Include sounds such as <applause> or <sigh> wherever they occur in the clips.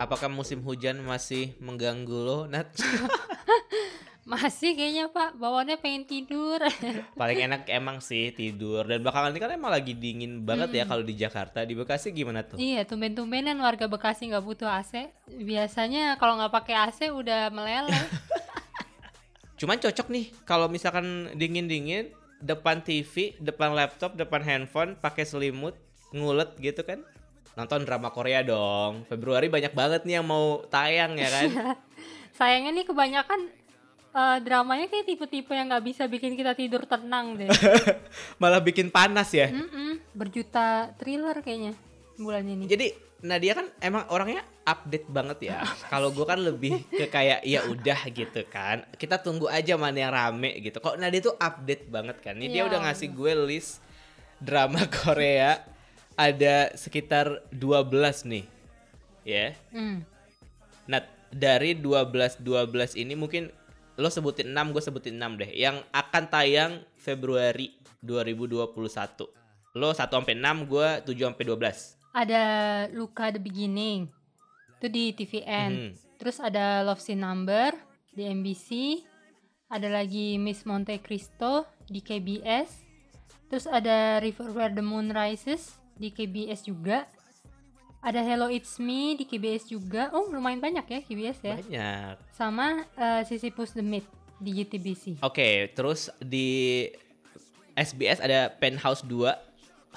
Apakah musim hujan masih mengganggu lo, Nat? <laughs> Masih kayaknya Pak, bawaannya pengen tidur. <laughs> Paling enak emang sih tidur. Dan belakangan ini kan emang lagi dingin banget ya kalau di Jakarta. Di Bekasi gimana tuh? iya, tumben-tumbenan warga Bekasi nggak butuh AC. Biasanya kalau nggak pakai AC udah meleleh. <laughs> Cuman cocok nih kalau misalkan dingin-dingin depan TV, depan laptop, depan handphone, pakai selimut, ngulet gitu kan. Nonton drama Korea dong. Februari banyak banget nih yang mau tayang ya kan. <laughs> Sayangnya nih kebanyakan eh, dramanya kayak tipe-tipe yang nggak bisa bikin kita tidur tenang deh. <laughs> Malah bikin panas ya. Mm-mm, berjuta thriller kayaknya bulan ini. Jadi Nadia kan emang orangnya update banget ya. <laughs> Kalau gue kan lebih ke kayak ya udah gitu kan. Kita tunggu aja mana yang rame gitu. Kok Nadia tuh update banget kan. Ini dia Ya udah ngasih gue list drama Korea ada sekitar 12 nih. Ya. Hmm. Nah, dari 12 12 ini mungkin lo sebutin 6, gue sebutin 6 deh. Yang akan tayang Februari 2021. Lo 1 sampai 6, gue 7 sampai 12. Ada Luka the Beginning itu di TVN. Hmm. Terus ada Love Scene Number di MBC. Ada lagi Miss Monte Cristo di KBS. Terus ada River Where the Moon Rises di KBS juga. Ada Hello It's Me di KBS juga. Oh, lumayan banyak ya KBS ya. Banyak. Sama eh, Sisyphus the Myth di JTBC. Oke, terus di SBS ada Penthouse 2.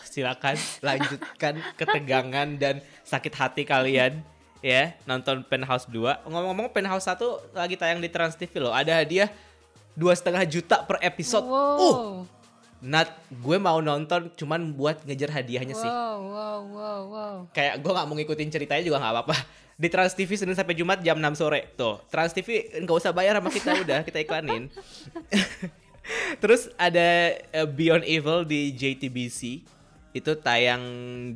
Silakan <laughs> lanjutkan ketegangan dan sakit hati kalian ya nonton Penthouse 2. Ngomong-ngomong Penthouse 1 lagi tayang di Trans TV loh. Ada hadiah dua setengah juta per episode. Wow. Uh, Nat, gue mau nonton cuman buat ngejar hadiahnya sih. Wow, wow, wow, wow. Kayak gue nggak mau ngikutin ceritanya juga nggak apa-apa. Di Trans TV Senin sampai Jumat jam 6 sore. Tuh, Trans TV nggak usah bayar sama kita udah, kita iklanin. <laughs> Terus ada eh, Beyond Evil di JTBC. Itu tayang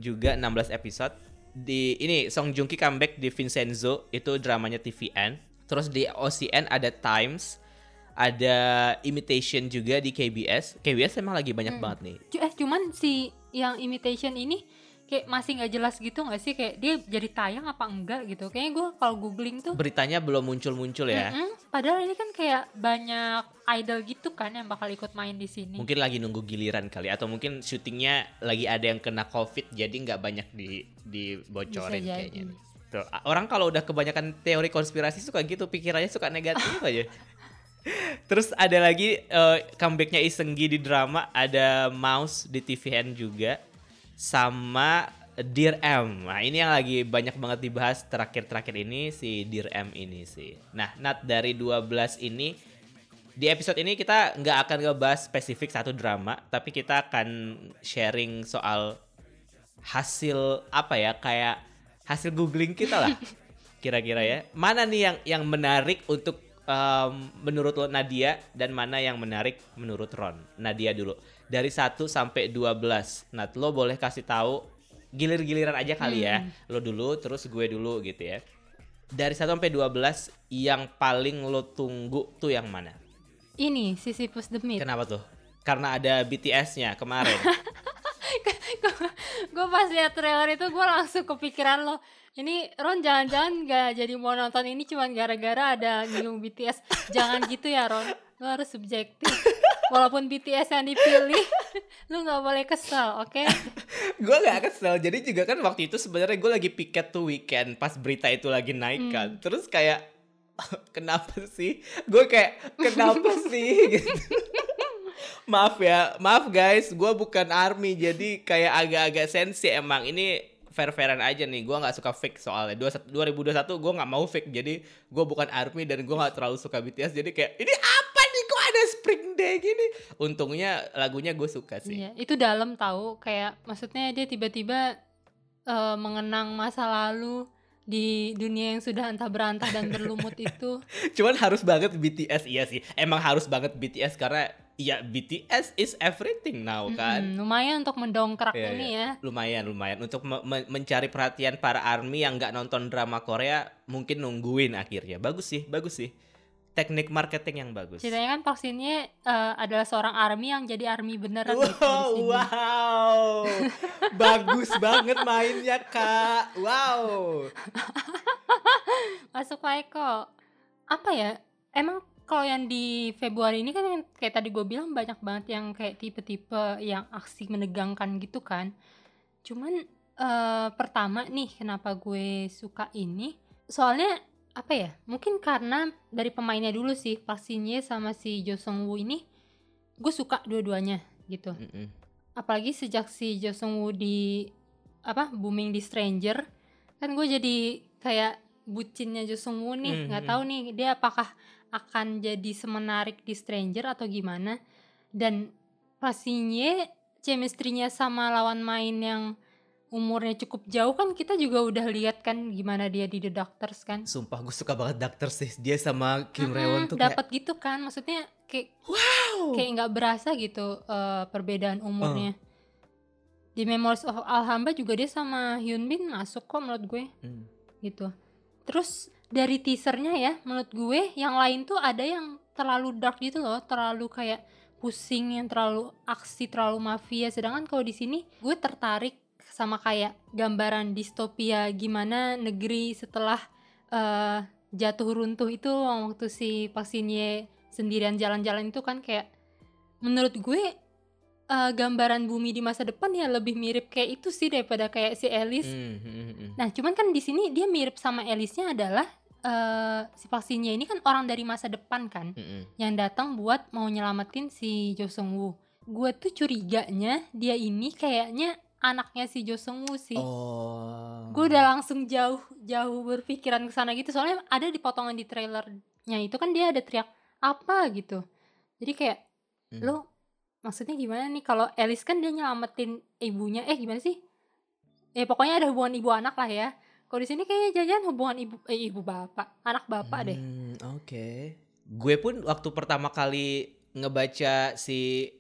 juga 16 episode. Di ini Song Joong Ki comeback di Vincenzo, itu dramanya TVN. Terus di OCN ada Times, ada Imitation juga di KBS. KBS emang lagi banyak banget nih. Eh cuman si yang imitation ini kayak masih nggak jelas gitu nggak sih kayak dia jadi tayang apa enggak gitu kayaknya gue kalau googling tuh Beritanya belum muncul-muncul ya. mm-mm, padahal ini kan kayak banyak idol gitu kan yang bakal ikut main di sini Mungkin lagi nunggu giliran kali atau mungkin syutingnya lagi ada yang kena covid jadi nggak banyak di dibocorin kayaknya. Tuh, orang kalau udah kebanyakan teori konspirasi suka gitu pikirannya suka negatif <laughs> aja. Terus ada lagi eh, comebacknya Isenggi di drama, ada Mouse di TVN juga, sama Dear M. Nah ini yang lagi banyak banget dibahas terakhir-terakhir ini si Dear M ini sih. Nah Nat dari 12 ini di episode ini kita nggak akan ngebahas spesifik satu drama, tapi kita akan sharing soal hasil apa ya kayak hasil googling kita lah <laughs> kira-kira ya. Mana nih yang yang menarik untuk em, menurut lo Nadia dan mana yang menarik menurut Ron? Nadia dulu. Dari 1 sampai 12. Nat lo boleh kasih tahu gilir-giliran aja kali ya. Lo dulu terus gue dulu gitu ya. Dari 1 sampai 12 yang paling lo tunggu tuh yang mana? ini Sisyphus the Myth Kenapa tuh? Karena ada BTS-nya kemarin. <laughs> gue pas liat trailer itu gue langsung kepikiran lo ini Ron jangan-jangan gak jadi mau nonton ini cuman gara-gara ada nyinggung BTS jangan gitu ya Ron. Lo harus subjektif. Walaupun BTS yang dipilih <laughs> lu nggak boleh kesel oke? <laughs> Gue gak kesel. Jadi juga kan waktu itu sebenarnya gue lagi piket tuh weekend pas berita itu lagi naik kan. Terus kayak <laughs> kenapa sih? Gue kayak kenapa sih? Gitu. Maaf ya. Maaf guys. Gue bukan army jadi kayak agak-agak sensi. Emang ini fair-fairan aja nih. Gue nggak suka fake soalnya. 21 2021 gue nggak mau fake. Jadi gue bukan army dan gue nggak terlalu suka BTS jadi kayak ini apa nih? Kok ada spring day gini? Untungnya lagunya gue suka sih. Iya, itu dalam tahu kayak maksudnya dia tiba-tiba eh, mengenang masa lalu di dunia yang sudah entah berantah dan berlumut itu. <laughs> Cuman harus banget BTS iya sih. Emang harus banget BTS karena ya BTS is everything now kan. Mm, lumayan untuk mendongkrak Iya, ini iya. ya. Lumayan lumayan untuk me- me- mencari perhatian para army yang nggak nonton drama Korea mungkin nungguin akhirnya. Bagus sih, bagus sih. Teknik marketing yang bagus. Ceritanya kan vaksinnya eh, adalah seorang army yang jadi army beneran gitu di Wow, sini. wow. <laughs> bagus banget mainnya, Kak. Wow. <laughs> masuk Eko. Apa ya? Emang kalau yang di Februari ini kan yang kayak tadi gue bilang banyak banget yang kayak tipe-tipe yang aksi menegangkan gitu kan. Cuman eh, pertama nih kenapa gue suka ini? Soalnya apa ya? Mungkin karena dari pemainnya dulu sih, Ye sama si Jo Sung Woo ini gue suka dua-duanya gitu. Mm-mm. Apalagi sejak si Jo Sung Woo di apa booming di Stranger kan gue jadi kayak bucinnya Jo Sung Woo nih nggak Mhm. tahu nih dia apakah akan jadi semenarik di Stranger atau gimana? Dan pastinya chemistry-nya sama lawan main yang umurnya cukup jauh kan kita juga udah lihat kan gimana dia di The Doctors kan? Sumpah gue suka banget Doctor sih. Dia sama Kim Mm-mm, Rae-won tuh kayak dapat gitu kan? Maksudnya kayak wow. kayak nggak berasa gitu eh, perbedaan umurnya. Di Memories of Alhamba juga dia sama Hyun Bin masuk kok menurut gue. Hmm. gitu. Terus dari teasernya ya menurut gue yang lain tuh ada yang terlalu dark gitu loh terlalu kayak pusing yang terlalu aksi terlalu mafia. Sedangkan kalau di sini gue tertarik sama kayak gambaran distopia gimana negeri setelah eh, jatuh runtuh itu waktu si Pasinye sendirian jalan-jalan itu kan kayak menurut gue eh, gambaran bumi di masa depan ya lebih mirip kayak itu sih daripada kayak si Alice hmm, hmm. Nah, cuman kan di sini dia mirip sama Alice-nya adalah eh si vaksinnya ini kan orang dari masa depan kan Hmm, hmm. yang datang buat mau nyelamatin si Jo Sung Woo. Gue tuh curiganya dia ini kayaknya anaknya si Jo Sung Woo sih. Oh. Gue udah langsung jauh jauh berpikiran ke sana gitu soalnya ada di potongan di trailernya itu kan dia ada teriak apa gitu. Jadi kayak Hmm. lo maksudnya gimana nih? Kalau Alice kan dia nyelamatin ibunya. Eh gimana sih? Ya pokoknya ada hubungan ibu anak lah ya. Kalau di sini kayaknya jajan hubungan ibu eh ibu bapak anak bapak deh. Hmm, Oke. Gue pun waktu pertama kali ngebaca si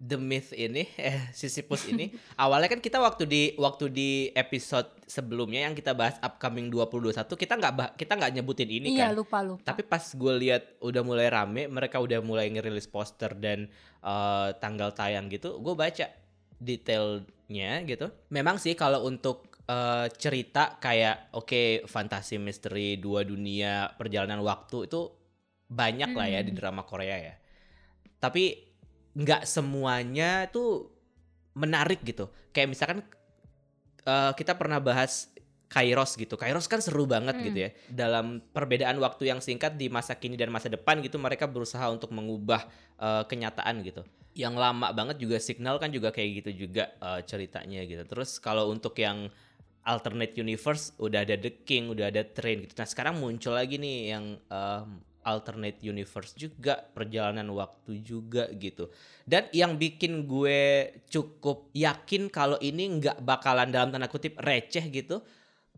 The Myth ini, <laughs> eh Sisyphus ini, awalnya kan kita waktu di waktu di episode sebelumnya yang kita bahas upcoming 2021 kita nggak kita nggak nyebutin ini iya kan. lupa lupa Tapi pas gue lihat udah mulai rame, mereka udah mulai ngerilis poster dan eh, tanggal tayang gitu, gue baca detailnya gitu. Memang sih kalau untuk eh, cerita kayak oke fantasi misteri dua dunia perjalanan waktu itu banyak lah ya di Hmm. drama Korea ya. Tapi nggak semuanya tuh menarik gitu. Kayak misalkan eh, kita pernah bahas Kairos gitu. Kairos kan seru banget Hmm. gitu ya. Dalam perbedaan waktu yang singkat di masa kini dan masa depan gitu mereka berusaha untuk mengubah eh, kenyataan gitu. Yang lama banget juga Signal kan juga kayak gitu juga eh, ceritanya gitu. Terus kalau untuk yang alternate universe udah ada The King, udah ada Train gitu. Nah, sekarang muncul lagi nih yang em, alternate universe juga, perjalanan waktu juga gitu. Dan yang bikin gue cukup yakin kalau ini nggak bakalan dalam tanda kutip receh gitu,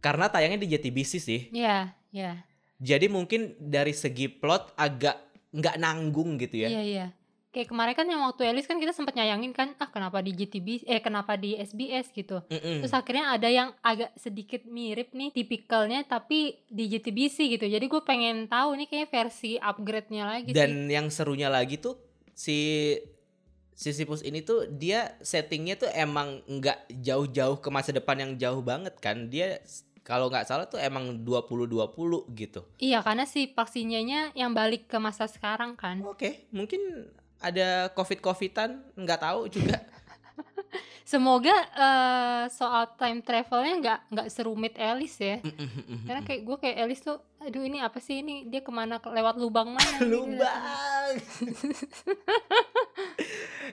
karena tayangnya di JTBC sih. Iya, iya. Jadi mungkin dari segi plot agak nggak nanggung gitu ya. Iya, iya. Kayak kemarin kan yang waktu Alice kan kita sempat nyayangin kan, ah kenapa di GTB eh kenapa di SBS gitu. Mm-mm. Terus akhirnya ada yang agak sedikit mirip nih tipikalnya tapi di JTBC gitu. Jadi gue pengen tahu nih kayak versi upgrade-nya lagi sih. Dan yang serunya lagi tuh si Sisyphus ini tuh dia settingnya tuh emang nggak jauh-jauh ke masa depan yang jauh banget kan. Dia kalau nggak salah tuh emang 2020 gitu. Iya, karena si vaksinnya yang balik ke masa sekarang kan. Oke, mungkin ada covid-covidan nggak tahu juga. <laughs> Semoga eh, soal time travelnya nggak nggak serumit Alice ya. Karena kayak gue kayak Alice tuh, aduh ini apa sih ini dia ke mana lewat lubang mana? <laughs> gitu. lubang. <laughs>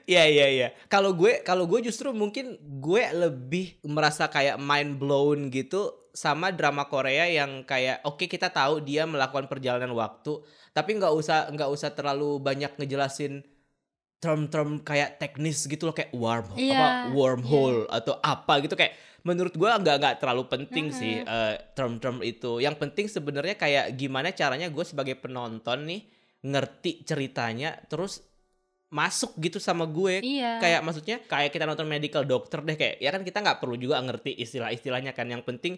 Iya iya iya. Kalau gue kalau gue justru mungkin gue lebih merasa kayak mind blown gitu sama drama Korea yang kayak oke kita tahu dia melakukan perjalanan waktu tapi nggak usah nggak usah terlalu banyak ngejelasin term-term kayak teknis gitu loh kayak Iya, apa wormhole atau apa gitu kayak menurut gue nggak nggak terlalu penting Mm-mm. sih eh, term-term itu yang penting sebenarnya kayak gimana caranya gue sebagai penonton nih ngerti ceritanya terus masuk gitu sama gue Iya. kayak maksudnya kayak kita nonton medical doctor deh kayak ya kan kita nggak perlu juga ngerti istilah-istilahnya kan yang penting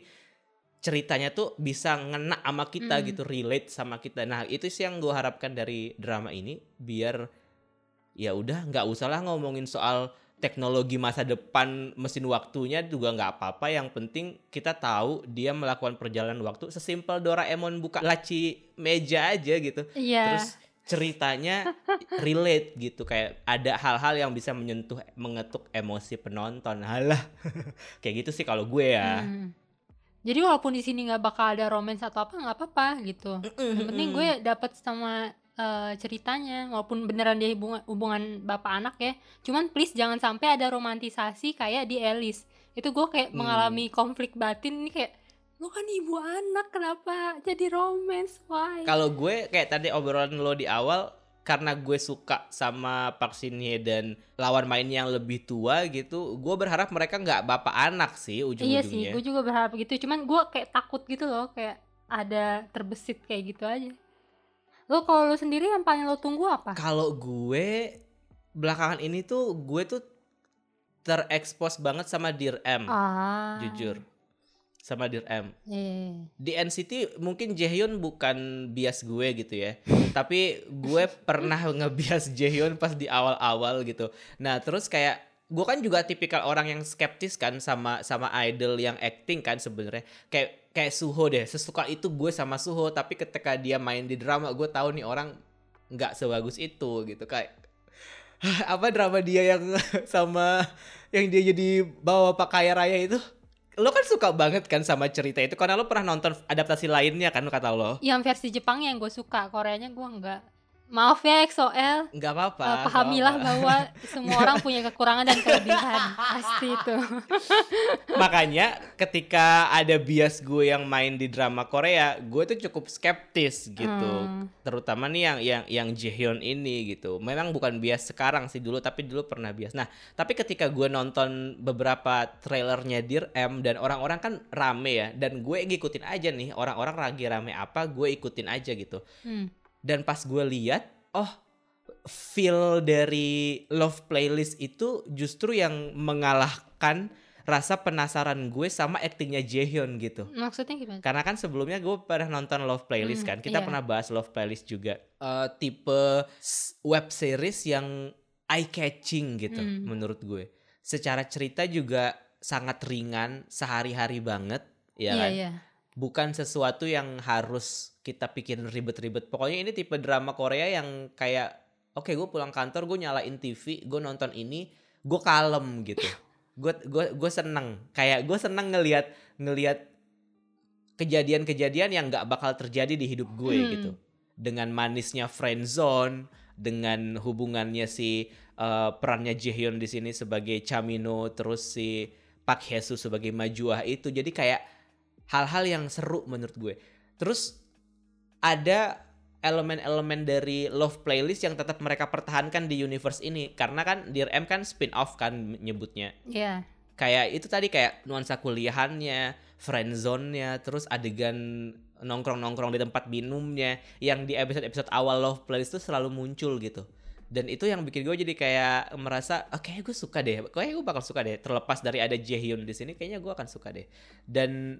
ceritanya tuh bisa ngena sama kita Hmm. gitu relate sama kita nah itu sih yang gue harapkan dari drama ini biar ya udah nggak usah lah ngomongin soal teknologi masa depan mesin waktunya juga nggak apa-apa yang penting kita tahu dia melakukan perjalanan waktu sesimpel Doraemon buka laci meja aja gitu Iya. terus ceritanya <laughs> relate gitu kayak ada hal-hal yang bisa menyentuh mengetuk emosi penonton halah <laughs> kayak gitu sih kalau gue ya Hmm. Jadi walaupun di sini nggak bakal ada romance atau apa nggak apa-apa gitu. Yang penting gue dapet sama eh, ceritanya walaupun beneran dia hubungan, hubungan bapak anak ya. Cuman please jangan sampai ada romantisasi kayak di Alice. Itu gue kayak Hmm. mengalami konflik batin ini kayak lu kan ibu anak kenapa jadi romance why? Kalau gue kayak tadi obrolan lo di awal karena gue suka sama Park Shin Hye dan lawan mainnya yang lebih tua gitu, gue berharap mereka nggak bapak anak sih Iya sih, ujung-ujungnya. gue juga berharap gitu. Cuman gue kayak takut gitu loh, kayak ada terbesit kayak gitu aja. Lo kalau lo sendiri yang paling lo tunggu apa? Kalau gue belakangan ini tuh gue tuh terekspos banget sama Dear M, Ah, jujur. Sama Dear M. Iya. Di NCT mungkin Jaehyun bukan bias gue gitu ya. <laughs> Tapi gue pernah ngebias Jaehyun pas di awal-awal gitu. Nah, terus kayak gue kan juga tipikal orang yang skeptis kan sama sama idol yang acting kan sebenarnya. Kayak kayak Suho deh. Sesuka itu gue sama Suho, tapi ketika dia main di drama gue tahu nih orang nggak sebagus itu gitu kayak <sighs> apa drama dia yang <laughs> sama yang dia jadi bawa pak raya itu lo kan suka banget kan sama cerita itu karena lo pernah nonton adaptasi lainnya kan kata lo Yang versi Jepangnya yang gue suka, Koreanya gue enggak. Maaf ya XOL, nggak apa-apa nggak pahamilah apa-apa. bahwa semua orang punya kekurangan dan kelebihan. Pasti itu. <laughs> makanya ketika ada bias gue yang main di drama Korea gue tuh cukup skeptis gitu Hmm. terutama nih yang yang yang Jaehyun ini gitu memang bukan bias sekarang sih dulu tapi dulu pernah bias nah tapi ketika gue nonton beberapa trailernya Dear M dan orang-orang kan rame ya dan gue ngikutin aja nih orang-orang lagi rame apa gue ikutin aja gitu Hmm. Dan pas gue lihat oh feel dari love playlist itu justru yang mengalahkan rasa penasaran gue sama aktingnya Jaehyun gitu Maksudnya gimana? karena kan sebelumnya gue pernah nonton love playlist Hmm, kan kita iya. pernah bahas love playlist juga Eh, tipe web series yang eye catching gitu Hmm. menurut gue secara cerita juga sangat ringan sehari-hari banget ya Iya, kan iya. Bukan sesuatu yang harus kita pikirin ribet-ribet. Pokoknya ini tipe drama Korea yang kayak oke gue pulang kantor gue nyalain TV, gue nonton ini, gue kalem gitu. Gue gue gue seneng. Kayak gue seneng ngelihat ngelihat kejadian-kejadian yang nggak bakal terjadi di hidup gue Hmm. gitu. Dengan manisnya friend zone, dengan hubungannya si eh, perannya Jaehyun di sini sebagai Chamino, terus si Park Hye-soo sebagai Majuah itu. Jadi kayak hal-hal yang seru menurut gue. Terus ada elemen-elemen dari Love Playlist yang tetap mereka pertahankan di universe ini karena kan Dear M kan spin-off kan nyebutnya. Iya. Kayak itu tadi kayak nuansa kuliahannya, friend zone-nya, terus adegan nongkrong-nongkrong di tempat minumnya yang di episode-episode awal Love Playlist itu selalu muncul gitu. Dan itu yang bikin gue jadi kayak merasa, oke gue suka deh, kayaknya gue bakal suka deh. Terlepas dari ada Jaehyun di sini, kayaknya gue akan suka deh. Dan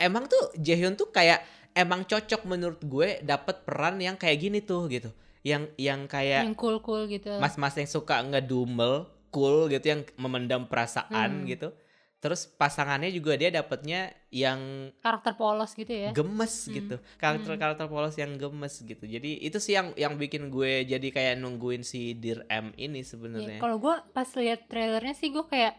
emang tuh Jaehyun tuh kayak emang cocok menurut gue dapat peran yang kayak gini tuh gitu. Yang yang kayak Yang cool-cool gitu. mas-mas yang suka ngedumel, cool gitu, yang memendam perasaan Hmm. gitu. Terus pasangannya juga dia dapetnya yang Karakter polos gitu ya. gemes Hmm. gitu karakter karakter polos yang gemes gitu jadi itu sih yang yang bikin gue jadi kayak nungguin si Dear M ini Iya, sebenarnya kalau gue pas lihat trailernya sih gue kayak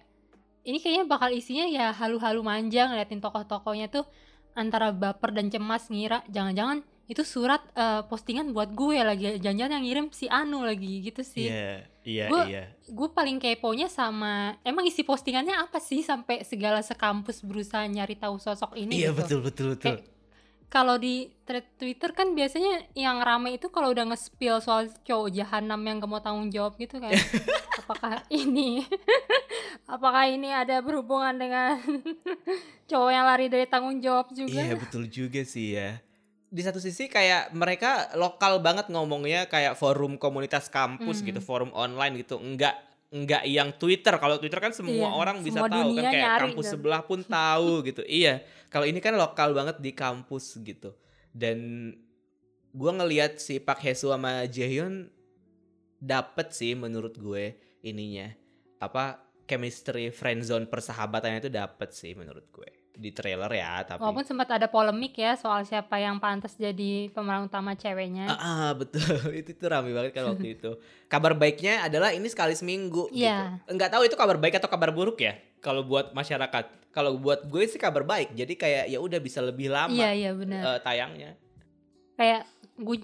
ini kayaknya bakal isinya ya halu-halu manja ngeliatin tokoh-tokohnya tuh antara baper dan cemas ngira jangan-jangan itu surat eh, postingan buat gue lagi jangan-jangan yang ngirim si Anu lagi gitu sih. iya iya iya Gue paling keponya sama emang isi postingannya apa sih sampai segala sekampus berusaha nyari tahu sosok ini iya gitu. betul betul betul Kayak kalau di thread Twitter kan biasanya yang rame itu kalau udah nge-spill soal cowok jahanam yang gak mau tanggung jawab gitu kan. <laughs> apakah ini <laughs> apakah ini ada berhubungan dengan <laughs> cowok yang lari dari tanggung jawab juga? iya betul juga sih ya di satu sisi kayak mereka lokal banget ngomongnya kayak forum komunitas kampus Hmm. gitu forum online gitu enggak enggak yang Twitter. Kalau Twitter kan semua Iya, orang bisa semua tahu kan kayak nyari kampus gitu. sebelah pun <laughs> tahu gitu. Iya kalau ini kan lokal banget di kampus gitu. Dan gua ngelihat si Pak Hesu sama Jaehyun dapet sih menurut gue ininya. Apa chemistry friendzone persahabatannya itu dapet sih menurut gue di trailer ya tapi Walaupun sempat ada polemik ya soal siapa yang pantas jadi pemeran utama ceweknya. Ah, ah, <laughs> betul itu tuh rame banget kan waktu itu. Kabar baiknya adalah ini sekali seminggu. Iya. Gitu. Enggak tahu itu kabar baik atau kabar buruk ya. Kalau buat masyarakat, kalau buat gue sih kabar baik. Jadi kayak ya udah bisa lebih lama Iya, iya benar. eh, tayangnya. kayak gue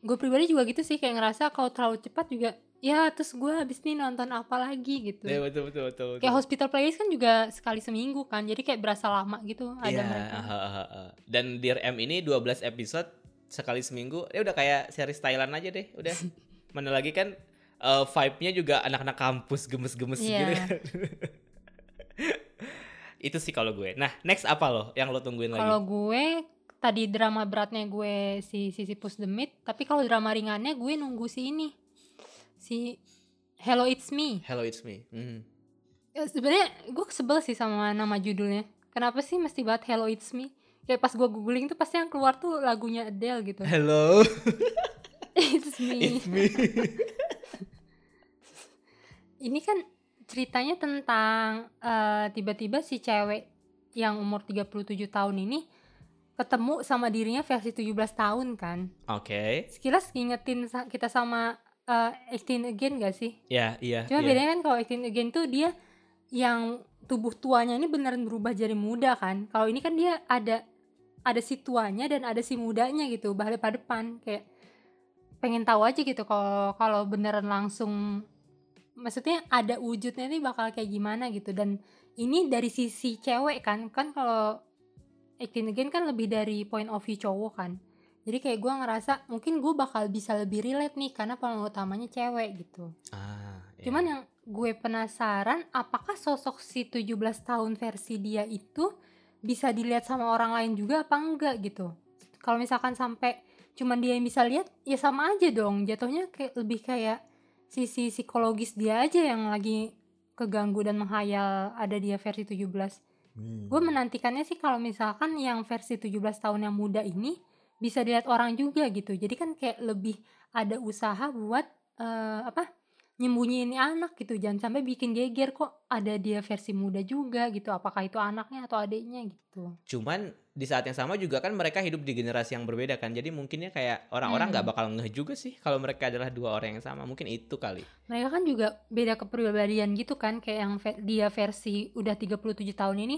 gue pribadi juga gitu sih kayak ngerasa kalau terlalu cepat juga ya terus gue habis ini nonton apa lagi gitu. Iya betul betul betul. betul. Kayak Hospital Playlist kan juga sekali seminggu kan. Jadi kayak berasa lama gitu ada Iya, mereka. ah. Dan Dear M ini 12 episode sekali seminggu. Ya udah kayak series Thailand aja deh. Udah. <laughs> Mana lagi kan eh, vibe-nya juga anak-anak kampus gemes-gemes Iya. gitu kan. <laughs> itu sih kalau gue. Nah, next apa lo yang lo tungguin lagi? Kalau gue tadi drama beratnya gue si Sisyphus the Myth, tapi kalau drama ringannya gue nunggu si ini. Si Hello It's Me. Hello It's Me. Mhm. Ya, sebenarnya gue sebel sih sama nama judulnya. Kenapa sih mesti banget Hello It's Me? Kayak pas gue googling tuh pasti yang keluar tuh lagunya Adele gitu. Hello, It's me. <laughs> it's me. <laughs> Ini kan ceritanya tentang eh, tiba-tiba si cewek yang umur 37 tahun ini ketemu sama dirinya versi 17 tahun kan. Oke. Sekilas ngingetin kita sama eh, 18 Again gak sih? Ya, iya. Cuma iya. bedanya kan kalau 18 Again tuh dia yang tubuh tuanya ini beneran berubah jadi muda kan. Kalau ini kan dia ada ada si tuanya dan ada si mudanya gitu, balik pada depan kayak pengen tahu aja gitu kalau kalau beneran langsung maksudnya ada wujudnya nih bakal kayak gimana gitu dan ini dari sisi cewek kan kan kalau 18 Again kan lebih dari point of view cowok kan jadi kayak gue ngerasa mungkin gue bakal bisa lebih relate nih karena pemeran utamanya cewek gitu Ah, iya. Cuman yang gue penasaran apakah sosok si 17 tahun versi dia itu bisa dilihat sama orang lain juga apa enggak gitu. Kalau misalkan sampai cuman dia yang bisa lihat ya sama aja dong. Jatuhnya kayak lebih kayak sisi psikologis dia aja yang lagi keganggu dan menghayal ada dia versi 17. Hmm. Gue menantikannya sih kalau misalkan yang versi 17 tahun yang muda ini bisa dilihat orang juga gitu. Jadi kan kayak lebih ada usaha buat eh, apa? nyembunyiin ini anak gitu. Jangan sampai bikin geger kok ada dia versi muda juga gitu. Apakah itu anaknya atau adiknya gitu. Cuman di saat yang sama juga kan mereka hidup di generasi yang berbeda kan. Jadi mungkinnya kayak orang-orang Hmm. nggak bakal ngeh juga sih kalau mereka adalah dua orang yang sama. Mungkin itu kali. Mereka kan juga beda kepribadian gitu kan kayak yang dia versi udah 37 tahun ini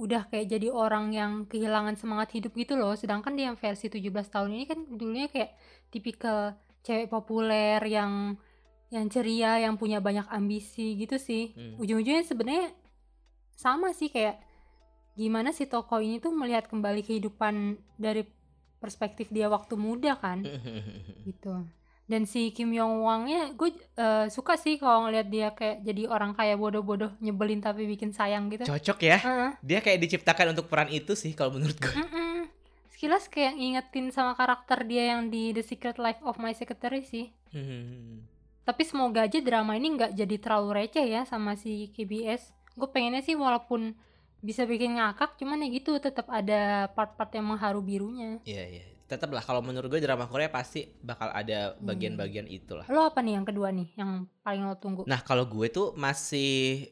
udah kayak jadi orang yang kehilangan semangat hidup gitu loh. Sedangkan dia yang versi 17 tahun ini kan dulunya kayak tipikal cewek populer yang yang ceria, yang punya banyak ambisi gitu sih. Hmm. Ujung-ujungnya sebenarnya sama sih kayak gimana si tokoh ini tuh melihat kembali kehidupan dari perspektif dia waktu muda kan <laughs> gitu dan si Kim Yong Wangnya gue eh, suka sih kalau ngeliat dia kayak jadi orang kaya bodoh-bodoh nyebelin tapi bikin sayang gitu Cocok ya. Heeh. Dia kayak diciptakan untuk peran itu sih kalau menurut gue. Mm-mm. sekilas kayak ngingetin sama karakter dia yang di The Secret Life of My Secretary sih Hmm. tapi semoga aja drama ini nggak jadi terlalu receh ya sama si KBS gue pengennya sih walaupun bisa bikin ngakak cuman ya gitu tetap ada part-part yang mengharu birunya Iya iya. Tetap lah kalau menurut gue drama Korea pasti bakal ada bagian-bagian itulah. lo apa nih yang kedua nih yang paling lo tunggu Nah kalau gue tuh masih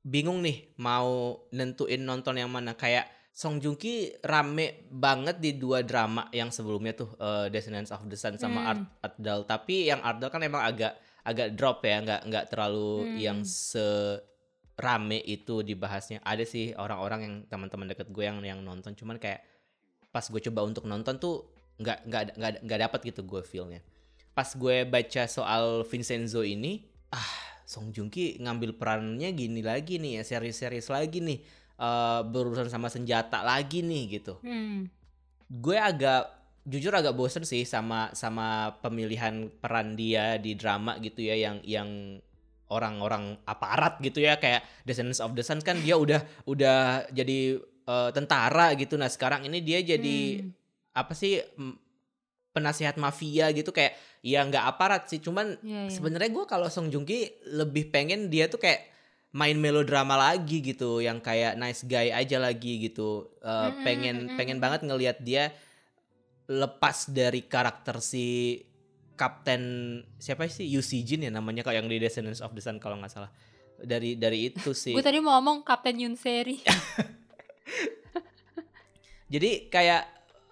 bingung nih mau nentuin nonton yang mana kayak Song Joong Ki rame banget di dua drama yang sebelumnya tuh eh, Descendants of the Sun sama Hmm. Art Ardal tapi yang Ardal kan emang agak agak drop ya nggak nggak terlalu Hmm. yang se rame itu dibahasnya ada sih orang-orang yang teman-teman deket gue yang yang nonton cuman kayak pas gue coba untuk nonton tuh nggak nggak nggak nggak dapat gitu gue feelnya pas gue baca soal Vincenzo ini ah Song Joong Ki ngambil perannya gini lagi nih ya series-series lagi nih eh, berurusan sama senjata lagi nih gitu hmm. gue agak jujur agak bosen sih sama sama pemilihan peran dia di drama gitu ya yang yang orang-orang aparat gitu ya kayak Descendants of the Sun kan dia udah udah jadi eh, tentara gitu nah sekarang ini dia jadi Hmm. Apa sih penasihat mafia gitu kayak ya nggak aparat sih cuman Iya, iya. sebenarnya gue kalau Song Joong Ki lebih pengen dia tuh kayak main melodrama lagi gitu yang kayak nice guy aja lagi gitu Eh, Mm-mm, pengen mm-mm. pengen banget ngelihat dia lepas dari karakter si Kapten siapa sih Yu Si Jin ya namanya kalau yang di Descendants of the Sun kalau nggak salah dari dari itu <laughs> sih Gue tadi mau ngomong Kapten Yun Seri. <laughs> Jadi kayak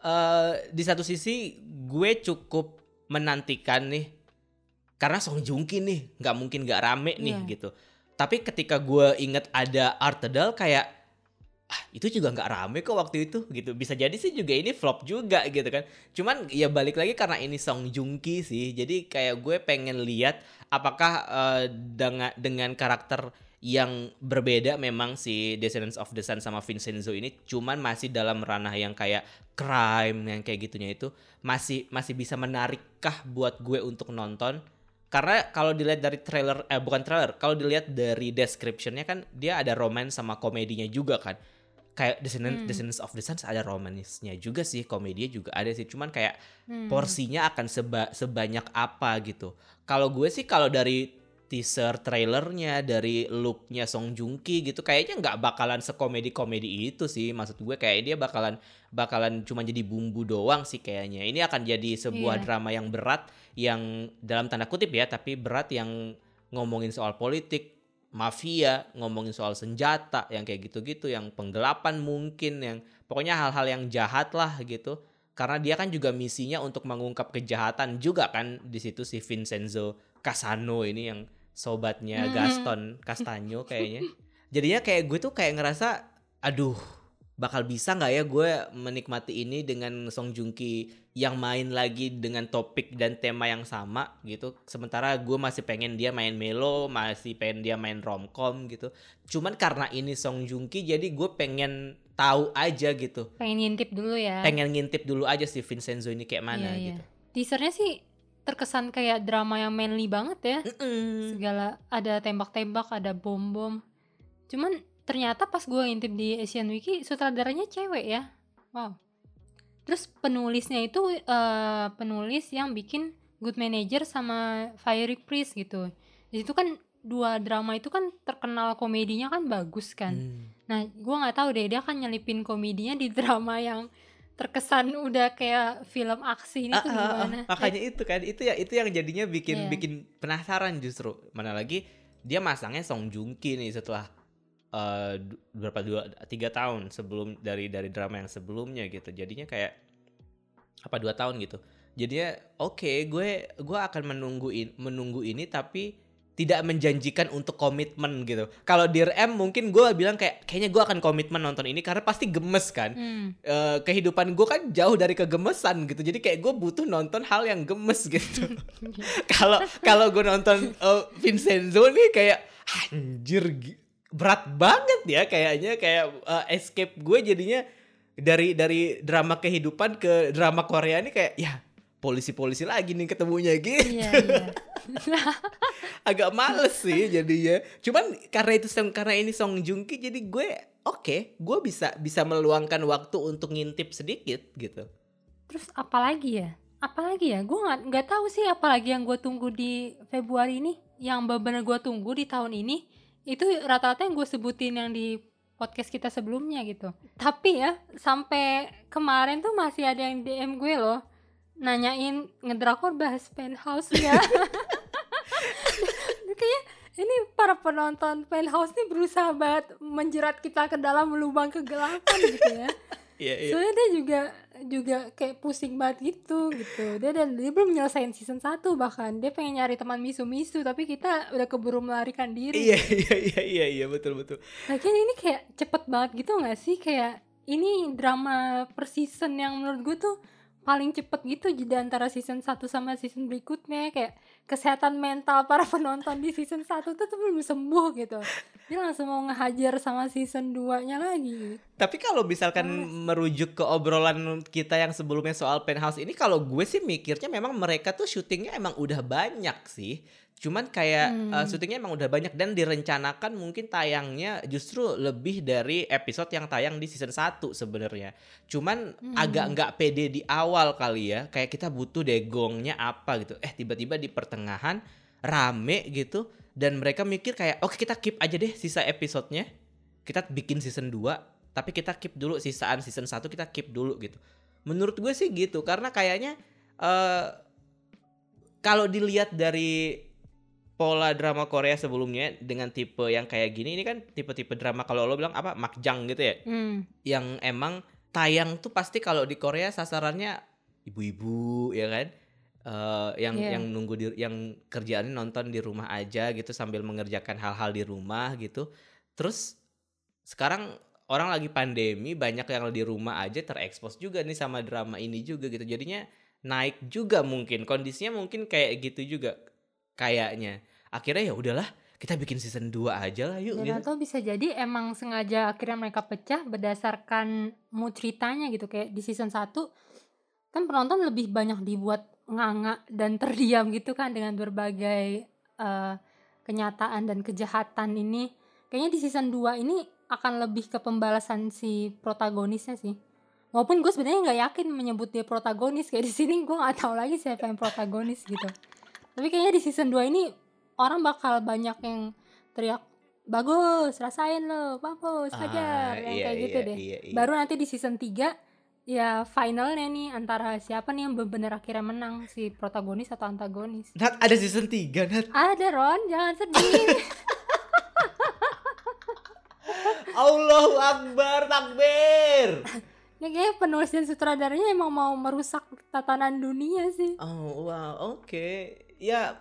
eh di satu sisi gue cukup menantikan nih karena Song Joong Ki nih nggak mungkin nggak rame nih Iya. gitu. Tapi ketika gue inget ada Artedal kayak ah, itu juga nggak rame kok waktu itu gitu. Bisa jadi sih juga ini flop juga gitu kan. Cuman ya balik lagi karena ini Song Joong Ki sih. Jadi kayak gue pengen lihat apakah eh, dengan dengan karakter yang berbeda memang si Descendants of the Sun sama Vincenzo ini cuman masih dalam ranah yang kayak crime yang kayak gitunya itu masih masih bisa menarikkah buat gue untuk nonton karena kalau dilihat dari trailer eh bukan trailer kalau dilihat dari descriptionnya kan dia ada romance sama komedinya juga kan kayak Descendants, Hmm. Descendants of the Sun ada romanisnya juga sih komedinya juga ada sih cuman kayak Hmm. porsinya akan seba- sebanyak apa gitu. Kalau gue sih kalau dari teaser trailernya dari looknya Song Joong Ki gitu kayaknya nggak bakalan sekomedi komedi itu sih. Maksud gue kayak dia bakalan bakalan cuma jadi bumbu doang sih kayaknya. Ini akan jadi sebuah Iya. drama yang berat yang dalam tanda kutip ya tapi berat yang ngomongin soal politik mafia ngomongin soal senjata yang kayak gitu-gitu yang penggelapan mungkin yang pokoknya hal-hal yang jahat lah gitu. Karena dia kan juga misinya untuk mengungkap kejahatan juga kan di situ si Vincenzo Casano ini yang sobatnya Hmm. Gaston Castagno kayaknya jadinya kayak gue tuh kayak ngerasa aduh bakal bisa nggak ya gue menikmati ini dengan Song Joong Ki yang main lagi dengan topik dan tema yang sama gitu sementara gue masih pengen dia main melo masih pengen dia main romcom gitu cuman karena ini Song Joong Ki jadi gue pengen tahu aja gitu Pengen ngintip dulu ya. pengen ngintip dulu aja si Vincenzo ini kayak mana Iya, iya. gitu Teasernya sih terkesan kayak drama yang manly banget ya. Mm-mm. Segala ada tembak-tembak, ada bom-bom. Cuman ternyata pas gue ngintip di Asian Wiki sutradaranya cewek ya. Wow. Terus penulisnya itu eh, penulis yang bikin Good Manager sama Fiery Priest gitu. Di situ kan dua drama itu kan terkenal komedinya kan bagus kan. Hmm. Nah, gua nggak tahu deh dia kan nyelipin komedinya di <laughs> drama yang terkesan udah kayak film aksi ini Ah, tuh ah, ah, gimana? makanya itu kan itu ya itu yang jadinya bikin Iya. bikin penasaran justru mana lagi dia masangnya Song Joong Ki nih setelah eh, du- berapa dua tiga tahun sebelum dari dari drama yang sebelumnya gitu jadinya kayak apa dua tahun gitu jadinya oke gue gue akan menunggu in- menunggu ini tapi tidak menjanjikan untuk komitmen gitu. Kalau Dear M mungkin gue bilang kayak kayaknya gue akan komitmen nonton ini karena pasti gemes kan. Hmm. eh, kehidupan gue kan jauh dari kegemesan gitu. Jadi kayak gue butuh nonton hal yang gemes <laughs> gitu. <laughs> Kalau kalau gue nonton eh, Vincenzo nih kayak anjir berat banget ya kayaknya. Kayak eh, escape gue jadinya dari dari drama kehidupan ke drama Korea ini kayak ya polisi-polisi lagi nih ketemunya gitu Iya, iya. <laughs> agak males sih jadinya. Cuman karena itu karena ini Song Joong Ki jadi gue oke, gue bisa bisa meluangkan waktu untuk ngintip sedikit gitu. Terus apalagi ya? Apalagi ya? Gue nggak nggak tahu sih apalagi yang gue tunggu di Februari ini. Yang benar-benar gue tunggu di tahun ini itu rata-rata yang gue sebutin yang di podcast kita sebelumnya gitu. Tapi ya sampai kemarin tuh masih ada yang DM gue loh nanyain ngedrakor bahas penthouse ya. <laughs> Kayaknya ini para penonton penthouse nih berusaha banget menjerat kita ke dalam lubang kegelapan gitu ya. Iya iya. Soalnya dia juga juga kayak pusing banget gitu gitu. Dia dan dia belum nyelesain season 1 bahkan. Dia pengen nyari teman misu-misu tapi kita udah keburu melarikan diri. Iya iya iya iya iya betul betul. Lagian ini kayak cepet banget gitu gak sih? Kayak ini drama per season yang menurut gue tuh paling cepet gitu di antara season 1 sama season berikutnya. Kayak kesehatan mental para <laughs> penonton di season 1 tuh, tuh belum sembuh gitu. Dia langsung mau ngehajar sama season 2 nya lagi Tapi kalau misalkan merujuk ke obrolan kita yang sebelumnya soal penthouse ini kalau gue sih mikirnya memang mereka tuh syutingnya emang udah banyak sih. Cuman kayak Hmm. eh, syutingnya emang udah banyak dan direncanakan mungkin tayangnya justru lebih dari episode yang tayang di season 1 sebenarnya. Cuman Hmm. agak nggak pede di awal kali ya. Kayak kita butuh degongnya apa gitu. Eh tiba-tiba di pertengahan rame gitu dan mereka mikir kayak oke kita keep aja deh sisa episodenya. Kita bikin season 2 tapi kita keep dulu sisaan season 1 kita keep dulu gitu. Menurut gue sih gitu karena kayaknya eh kalau dilihat dari pola drama Korea sebelumnya dengan tipe yang kayak gini ini kan tipe-tipe drama kalau lo bilang apa makjang gitu ya? Hmm. yang emang tayang tuh pasti kalau di Korea sasarannya ibu-ibu ya kan? Eh, yang Iya. yang nunggu di yang kerjaannya nonton di rumah aja gitu sambil mengerjakan hal-hal di rumah gitu. Terus sekarang orang lagi pandemi banyak yang di rumah aja terekspos juga nih sama drama ini juga gitu. Jadinya naik juga mungkin kondisinya mungkin kayak gitu juga kayaknya akhirnya ya udahlah kita bikin season 2 aja lah yuk Dan gitu. atau bisa jadi emang sengaja akhirnya mereka pecah berdasarkan mood ceritanya gitu. Kayak di season 1 kan penonton lebih banyak dibuat nganga dan <laughs> terdiam gitu kan dengan berbagai eh, kenyataan dan kejahatan ini. Kayaknya di season 2 ini akan lebih ke pembalasan si protagonisnya sih. Walaupun gue sebenarnya nggak yakin menyebut dia protagonis. Kayak di sini gue nggak tahu lagi siapa yang protagonis gitu. Tapi kayaknya di season 2 ini orang bakal banyak yang teriak bagus rasain lo bagus Ah, hajar yang iya, kayak gitu iya, deh. iya, iya. baru nanti di season 3 ya finalnya nih antara siapa nih yang benar-benar akhirnya menang si protagonis atau antagonis? Nat ada season 3 Nat. Ada Ron jangan sedih. <laughs> Allahu Akbar takbir. Ini kayaknya penulis dan sutradaranya emang mau merusak tatanan dunia sih. Oh wow, oke. Ya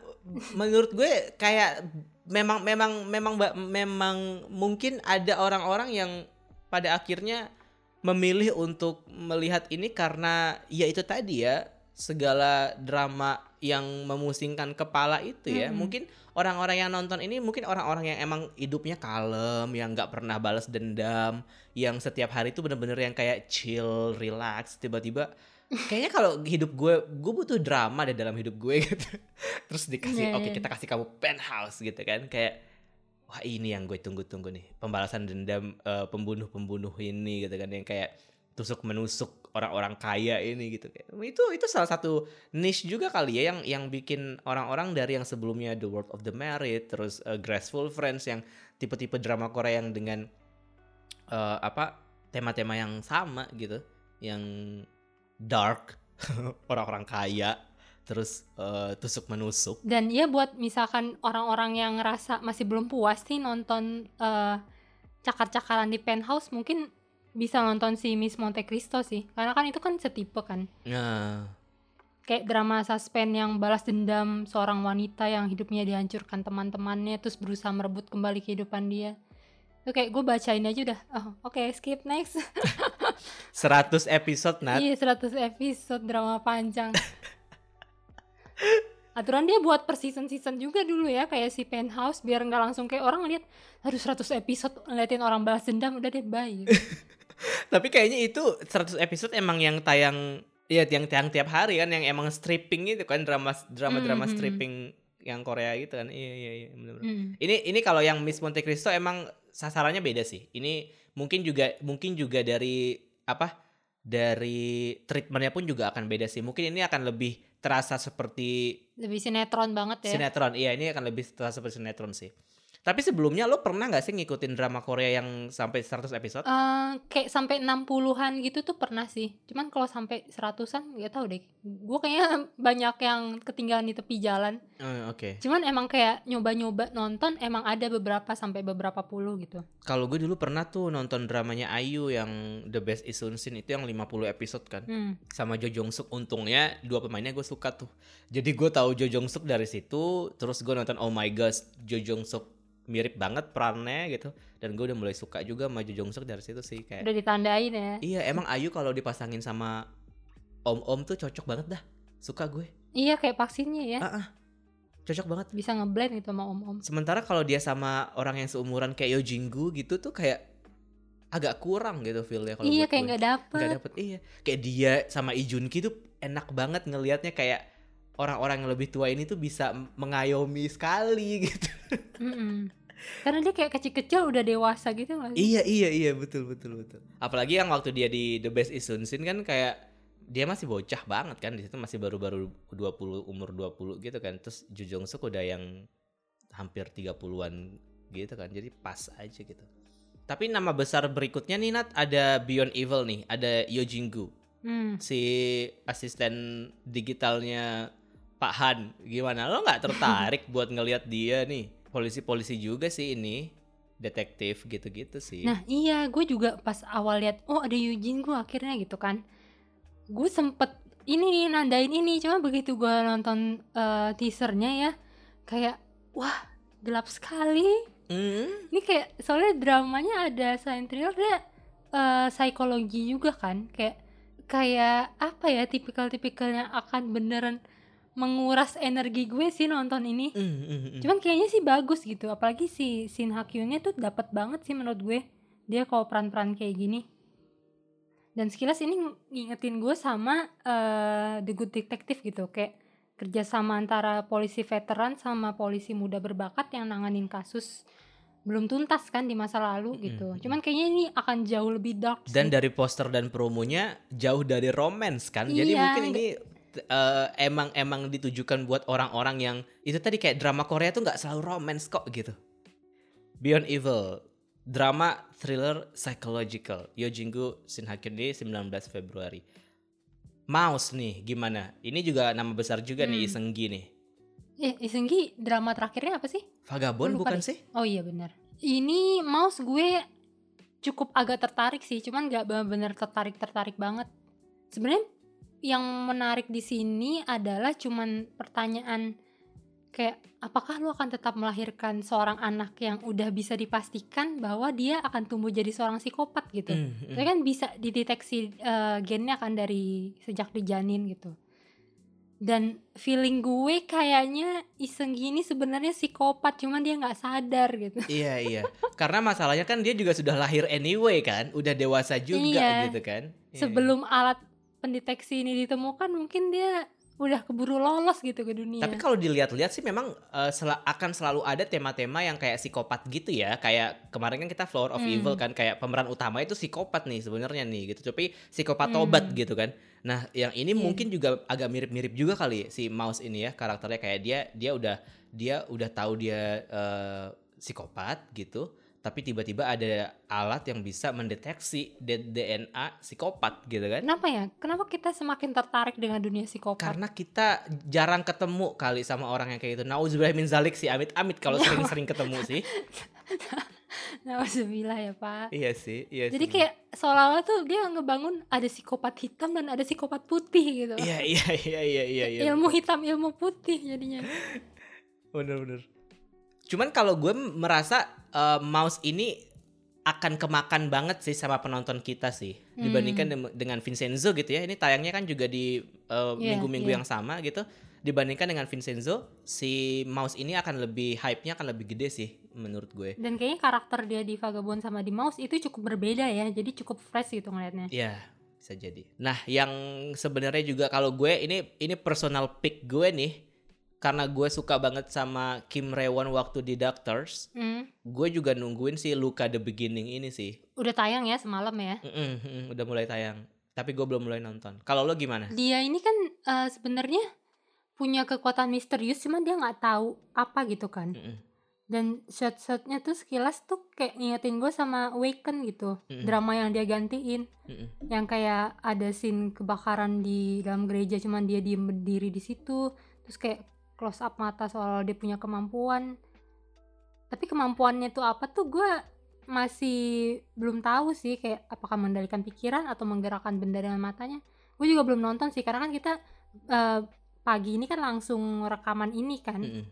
menurut gue kayak memang memang memang memang mungkin ada orang-orang yang pada akhirnya memilih untuk melihat ini karena ya itu tadi ya segala drama yang memusingkan kepala itu ya. Mm-mm. Mungkin orang-orang yang nonton ini mungkin orang-orang yang emang hidupnya kalem, yang nggak pernah balas dendam, yang setiap hari itu bener-bener yang kayak chill, relax, tiba-tiba kayaknya kalau hidup gue gue butuh drama deh dalam hidup gue gitu. <laughs> Terus dikasih Iya, oke iya. kita kasih kamu penthouse gitu kan. Kayak wah ini yang gue tunggu-tunggu nih. Pembalasan dendam eh, pembunuh-pembunuh ini gitu kan. Yang kayak tusuk menusuk orang-orang kaya ini gitu kayak. Itu itu salah satu niche juga kali ya yang yang bikin orang-orang dari yang sebelumnya The World of the Married terus eh, Graceful Friends yang tipe-tipe drama Korea yang dengan eh, apa tema-tema yang sama gitu. Yang dark <laughs> orang-orang kaya terus eh, tusuk menusuk dan ya buat misalkan orang-orang yang ngerasa masih belum puas nih nonton eh, cakar-cakaran di penthouse mungkin bisa nonton si Miss Monte Cristo sih. Karena kan itu kan setipe kan. Nah. Kayak drama suspense yang balas dendam seorang wanita yang hidupnya dihancurkan teman-temannya terus berusaha merebut kembali kehidupan dia. Itu kayak gue bacain aja udah. Oh oke skip next <laughs> 100 episode Nat iya 100 episode drama panjang <laughs> aturan dia buat per season season juga dulu ya kayak si penthouse biar nggak langsung kayak orang lihat harus 100 episode ngeliatin orang balas dendam udah deh bye <laughs> tapi kayaknya itu 100 episode emang yang tayang ya yang tayang tiap hari kan yang emang stripping itu kan drama drama drama Hmm, hmm, stripping yang Korea gitu kan iya iya iya bener-bener. Hmm. Ini ini kalau yang Miss Monte Cristo emang sasarannya beda sih. Ini mungkin juga mungkin juga dari apa? Dari treatmentnya pun juga akan beda sih. Mungkin ini akan lebih terasa seperti lebih sinetron banget ya sinetron. Iya, ini akan lebih terasa seperti sinetron sih. Tapi sebelumnya lo pernah nggak sih ngikutin drama Korea yang sampai 100 episode? Eh, kayak sampai 60-an gitu tuh pernah sih. Cuman kalau sampai 100-an nggak tahu deh. Gue kayaknya <laughs> banyak yang ketinggalan di tepi jalan. Eh, Oke. Cuman emang kayak nyoba-nyoba nonton emang ada beberapa sampai beberapa puluh gitu. Kalau gue dulu pernah tuh nonton dramanya Ayu yang The Best Is Sin itu yang 50 episode kan. Hmm. sama Jo Jong Suk untungnya dua pemainnya gue suka tuh jadi gue tahu Jo Jong Suk dari situ terus gue nonton Oh My Gosh Jo Jong Suk mirip banget perannya gitu dan gue udah mulai suka juga sama Jo Jong Suk dari situ sih kayak Udah ditandain ya. iya emang Ayu kalau dipasangin sama Om Om tuh cocok banget dah suka gue Iya kayak vaksinnya ya. ah ah cocok banget Bisa ngeblend gitu sama om-om. sementara kalau dia sama orang yang seumuran kayak Yo Jinggu gitu tuh kayak agak kurang gitu feelnya kalau Iya kayak nggak dapet. nggak dapet iya kayak dia sama Ijun Ki tuh enak banget ngelihatnya kayak orang-orang yang lebih tua ini tuh bisa mengayomi sekali <laughs> gitu. Mm-mm. Karena dia kayak kecil-kecil udah dewasa gitu sih? iya iya iya. Betul betul betul. Apalagi yang waktu dia di The Best Is Soon Sin kan kayak dia masih bocah banget kan. Di situ masih baru-baru 20 umur 20 gitu kan. Terus Jo Jong Suk udah yang hampir 30-an gitu kan. Jadi pas aja gitu. Tapi nama besar berikutnya nih Nat ada Beyond Evil nih. Ada Yo Jinggu Hmm. si asisten digitalnya Pak Han gimana? Lo nggak tertarik <laughs> buat ngelihat dia nih? Polisi-polisi juga sih ini detektif gitu-gitu sih. Nah iya gue juga pas awal lihat oh ada Eugene gue akhirnya gitu kan. Gue sempet ini nih nandain ini cuma begitu gue nonton eh, teasernya ya Kayak wah gelap sekali. Hmm, Ini kayak soalnya dramanya ada selain thriller dia eh, psikologi juga kan. Kayak kayak apa ya tipikal-tipikal yang akan beneran menguras energi gue sih nonton ini mm, mm, mm. Cuman kayaknya sih bagus gitu, apalagi si Shin Ha Kyung-nya tuh dapat banget sih menurut gue. Dia kalau peran-peran kayak gini. Dan sekilas ini ng- ngingetin gue sama eh, The Good Detective gitu, kayak kerjasama antara polisi veteran sama polisi muda berbakat yang nanganin kasus belum tuntas kan di masa lalu gitu. Mm-mm. Cuman kayaknya ini akan jauh lebih dark dan sih. dari poster dan promonya jauh dari romance kan jadi Iya, mungkin ini eh, emang emang ditujukan buat orang-orang yang itu tadi kayak drama Korea tuh nggak selalu romance kok gitu Beyond Evil drama thriller psychological Yojingu Shin Ha Kyun di 19 Februari Mouse nih gimana ini juga nama besar juga nih Hmm. Isenggi nih Eh, Isenggi drama terakhirnya apa sih? Vagabond bukan deh. sih Oh iya benar. Ini mouse gue cukup agak tertarik sih, cuman nggak benar-benar tertarik tertarik banget. Sebenarnya yang menarik di sini adalah cuman pertanyaan kayak apakah lu akan tetap melahirkan seorang anak yang udah bisa dipastikan bahwa dia akan tumbuh jadi seorang psikopat gitu. Hmm. Tapi kan bisa dideteksi eh, gennya kan dari sejak dijanin gitu. Dan feeling gue kayaknya Iseng gini sebenarnya psikopat, cuman dia nggak sadar gitu. <laughs> Iya iya, karena masalahnya kan dia juga sudah lahir anyway kan, udah dewasa juga Iya. gitu kan. Iya, Sebelum alat pendeteksi ini ditemukan, mungkin dia udah keburu lolos gitu ke dunia. Tapi kalau dilihat-lihat sih memang eh, sel- akan selalu ada tema-tema yang kayak psikopat gitu ya. Kayak kemarin kan kita Flower of Hmm. Evil kan kayak pemeran utama itu psikopat nih sebenarnya nih gitu. Tapi psikopat Hmm. tobat gitu kan. Nah, yang ini Iya. mungkin juga agak mirip-mirip juga kali si Mouse ini ya karakternya kayak dia dia udah dia udah tahu dia eh, psikopat gitu. Tapi tiba-tiba ada alat yang bisa mendeteksi DNA psikopat gitu kan. Kenapa ya? Kenapa kita semakin tertarik dengan dunia psikopat? Karena kita jarang ketemu kali sama orang yang kayak gitu. Nauzubillah min zalik sih, amit-amit kalau sering-sering ketemu sih. <laughs> Nauzubillah ya Pak. Iya sih, iya Jadi sih. kayak seolah-olah tuh dia ngebangun ada psikopat hitam dan ada psikopat putih gitu. Iya, iya, iya, iya, iya, iya. ilmu hitam, ilmu putih jadinya. Bener-bener. Cuman kalau gue merasa eh, mouse ini akan kemakan banget sih sama penonton kita sih dibandingkan dem- dengan Vincenzo gitu ya. Ini tayangnya kan juga di eh, Iya, minggu-minggu iya. yang sama gitu. Dibandingkan dengan Vincenzo, si mouse ini akan lebih hype-nya akan lebih gede sih menurut gue. Dan kayaknya karakter dia di Vagabond sama di Mouse itu cukup berbeda ya. Jadi cukup fresh gitu ngeliatnya. Iya, bisa jadi. Nah, yang sebenarnya juga kalau gue ini ini personal pick gue nih karena gue suka banget sama Kim Rewon waktu di Doctors. Hmm. Gue juga nungguin si Luka the Beginning ini sih. Udah tayang ya semalam ya. Mm-mm, mm, udah mulai tayang. Tapi gue belum mulai nonton. Kalau lo gimana? Dia ini kan eh, sebenarnya punya kekuatan misterius, cuman dia nggak tahu apa gitu kan. Mm-mm, Dan shot-shotnya tuh sekilas tuh kayak ngingetin gue sama Awaken gitu. Mm-mm. Drama yang dia gantiin. mm-mm. yang kayak ada scene kebakaran di dalam gereja cuman dia diem berdiri di situ terus kayak close up mata soal dia punya kemampuan tapi kemampuannya tuh apa tuh gue masih belum tahu sih kayak apakah mengendalikan pikiran atau menggerakkan benda dengan matanya gue juga belum nonton sih karena kan kita eh, pagi ini kan langsung rekaman ini kan Mm-mm.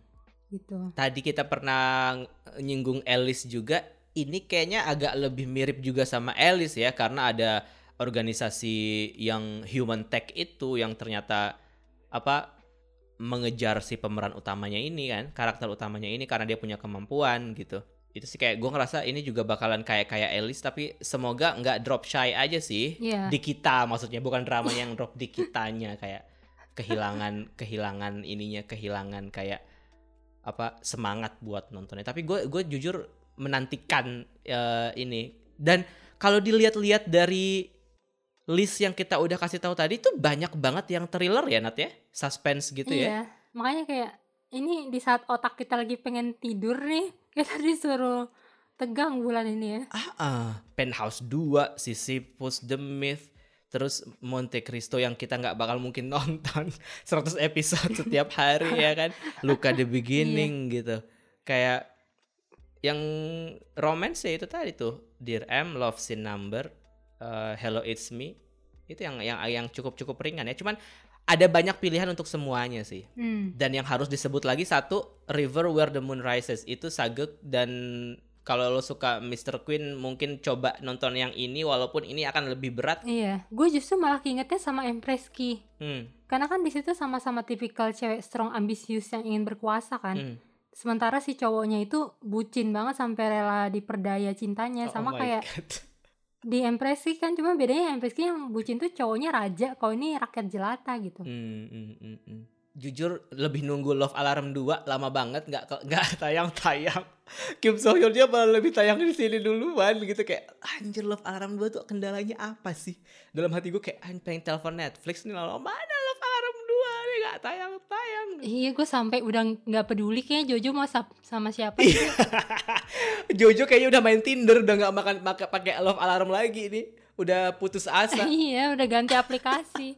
gitu Tadi kita pernah nyinggung Alice juga. Ini kayaknya agak lebih mirip juga sama Alice ya karena ada organisasi yang human tech itu yang ternyata apa mengejar si pemeran utamanya ini kan, karakter utamanya ini karena dia punya kemampuan gitu. Itu sih kayak gue ngerasa ini juga bakalan kayak kayak Alice tapi semoga nggak drop shy aja sih Iya. di kita maksudnya bukan drama yang drop di kitanya kayak kehilangan kehilangan ininya kehilangan kayak apa semangat buat nontonnya tapi gue gue jujur menantikan eh, ini dan kalau dilihat-lihat dari list yang kita udah kasih tahu tadi tuh banyak banget yang thriller ya Nat ya? Suspense gitu ya? Iya, makanya kayak ini di saat otak kita lagi pengen tidur nih, <laughs> kita disuruh tegang bulan ini ya. ah, ah. penthouse 2 Sisyphus the Myth terus Monte Cristo yang kita nggak bakal mungkin <laughs> nonton 100 episode setiap hari ya kan? <laughs> Luka the Beginning gitu. Kayak yang romance ya itu tadi tuh. Dear M Love Scene Number uh, Hello It's Me itu yang yang yang cukup cukup ringan ya cuman ada banyak pilihan untuk semuanya sih Hmm. dan yang harus disebut lagi satu River Where the Moon Rises itu sagek dan kalau lo suka Mr. Queen mungkin coba nonton yang ini walaupun ini akan lebih berat Iya, gue justru malah ingetnya sama Empress Ki. hmm, Karena kan di situ sama-sama tipikal cewek strong ambisius yang ingin berkuasa kan. hmm. Sementara si cowoknya itu bucin banget sampai rela diperdaya cintanya Oh sama kayak God. <laughs> di Empress Ki kan cuma bedanya Empress Ki yang bucin tuh cowoknya raja, kalau ini rakyat jelata gitu. Hmm, hmm, hmm, hmm. Jujur lebih nunggu Love Alarm 2 lama banget nggak nggak <laughs> tayang-tayang. Kim So Hyun dia malah lebih tayang di sini duluan gitu kayak anjir Love Alarm 2 tuh kendalanya apa sih? Dalam hati gue kayak pengen telepon Netflix nih lama mana 2 nih nggak tayang-tayang. Iya, gue sampai udah nggak peduli kayaknya Jojo mau sap- sama siapa Iya. sih. <laughs> Jojo kayaknya udah main Tinder udah nggak makan pakai pakai Love Alarm lagi nih. Udah putus asa. <laughs> iya, udah ganti aplikasi. <laughs>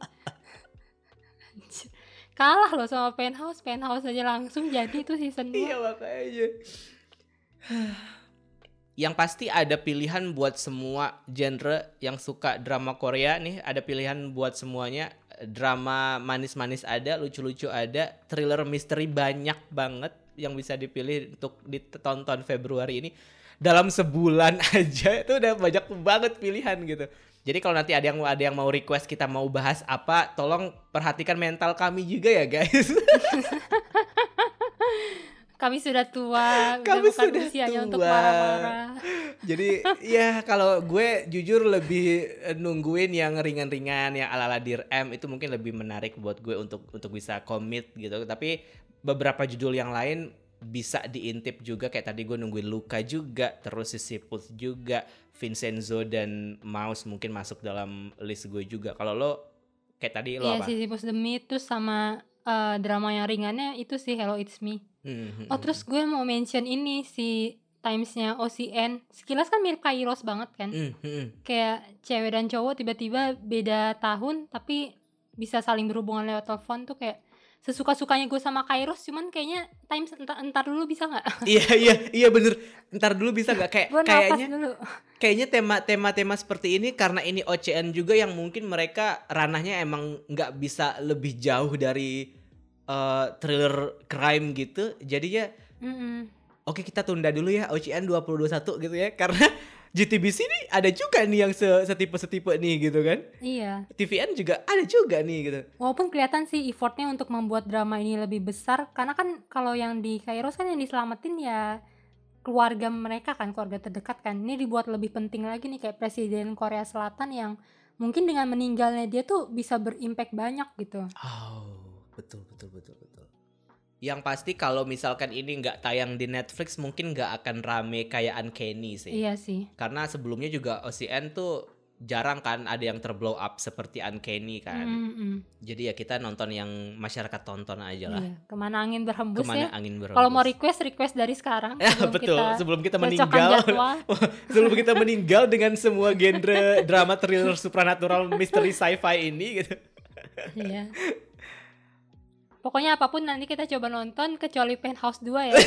Kalah loh sama Penthouse, Penthouse aja langsung jadi tuh season 2. Iya makanya. <sighs> Yang pasti ada pilihan buat semua genre yang suka drama Korea nih, ada pilihan buat semuanya. Drama manis-manis ada, lucu-lucu ada, thriller misteri banyak banget yang bisa dipilih untuk ditonton Februari ini. Dalam sebulan <laughs> aja itu udah banyak banget pilihan gitu. Jadi kalau nanti ada yang ada yang mau request kita mau bahas apa, tolong perhatikan mental kami juga ya guys. <laughs> Kami sudah tua, <laughs> Kami bukan sudah usianya untuk tua. marah-marah. <laughs> Jadi ya kalau gue jujur lebih nungguin yang ringan-ringan yang ala-ala Dear M itu mungkin lebih menarik buat gue untuk untuk bisa komit gitu. Tapi beberapa judul yang lain bisa diintip juga kayak tadi gue nungguin Luka juga, terus Sisyphus juga, Vincenzo dan Mouse mungkin masuk dalam list gue juga. Kalau lo kayak tadi lo Iya, apa? Sisyphus the Myth terus sama eh, drama yang ringannya itu sih Hello It's Me. Hmm, hmm, Oh, hmm. terus gue mau mention ini si Timesnya OCN. Sekilas kan mirip Kairos banget kan. Hmm, hmm, hmm. Kayak cewek dan cowok tiba-tiba beda tahun tapi bisa saling berhubungan lewat telepon tuh kayak sesuka-sukanya gue sama Kairos cuman kayaknya Times entar, entar dulu bisa nggak? <laughs> Iya iya iya bener. Ntar dulu bisa nggak kayak kayaknya dulu. kayaknya tema tema tema seperti ini karena ini OCN juga yang mungkin mereka ranahnya emang nggak bisa lebih jauh dari eh, thriller crime gitu jadinya Mm-mm. oke kita tunda dulu ya OCN 2021 gitu ya. Karena <laughs> GTBC ini ada juga nih yang se- setipe-setipe nih gitu kan. Iya. TVN juga ada juga nih gitu. Walaupun kelihatan sih effortnya untuk membuat drama ini lebih besar karena kan kalau yang di Kairos kan yang diselamatin ya keluarga mereka kan keluarga terdekat kan. Ini dibuat lebih penting lagi nih kayak presiden Korea Selatan yang mungkin dengan meninggalnya dia tuh bisa berimpact banyak gitu. Oh betul betul betul betul yang pasti kalau misalkan ini nggak tayang di Netflix mungkin nggak akan rame kayak Uncanny sih iya sih karena sebelumnya juga OCN tuh jarang kan ada yang terblow up seperti Uncanny kan. Mm-mm. Jadi ya kita nonton yang masyarakat tonton aja lah. iya ke mana angin berhembus Ke mana ya angin berhembus. kalau mau request request dari sekarang <laughs> Ya, sebelum betul. kita sebelum kita meninggal, <laughs> sebelum kita meninggal dengan semua genre drama thriller supranatural misteri sci-fi ini gitu. iya <laughs> pokoknya apa pun nanti kita coba nonton kecuali Penthouse 2 ya <laughs>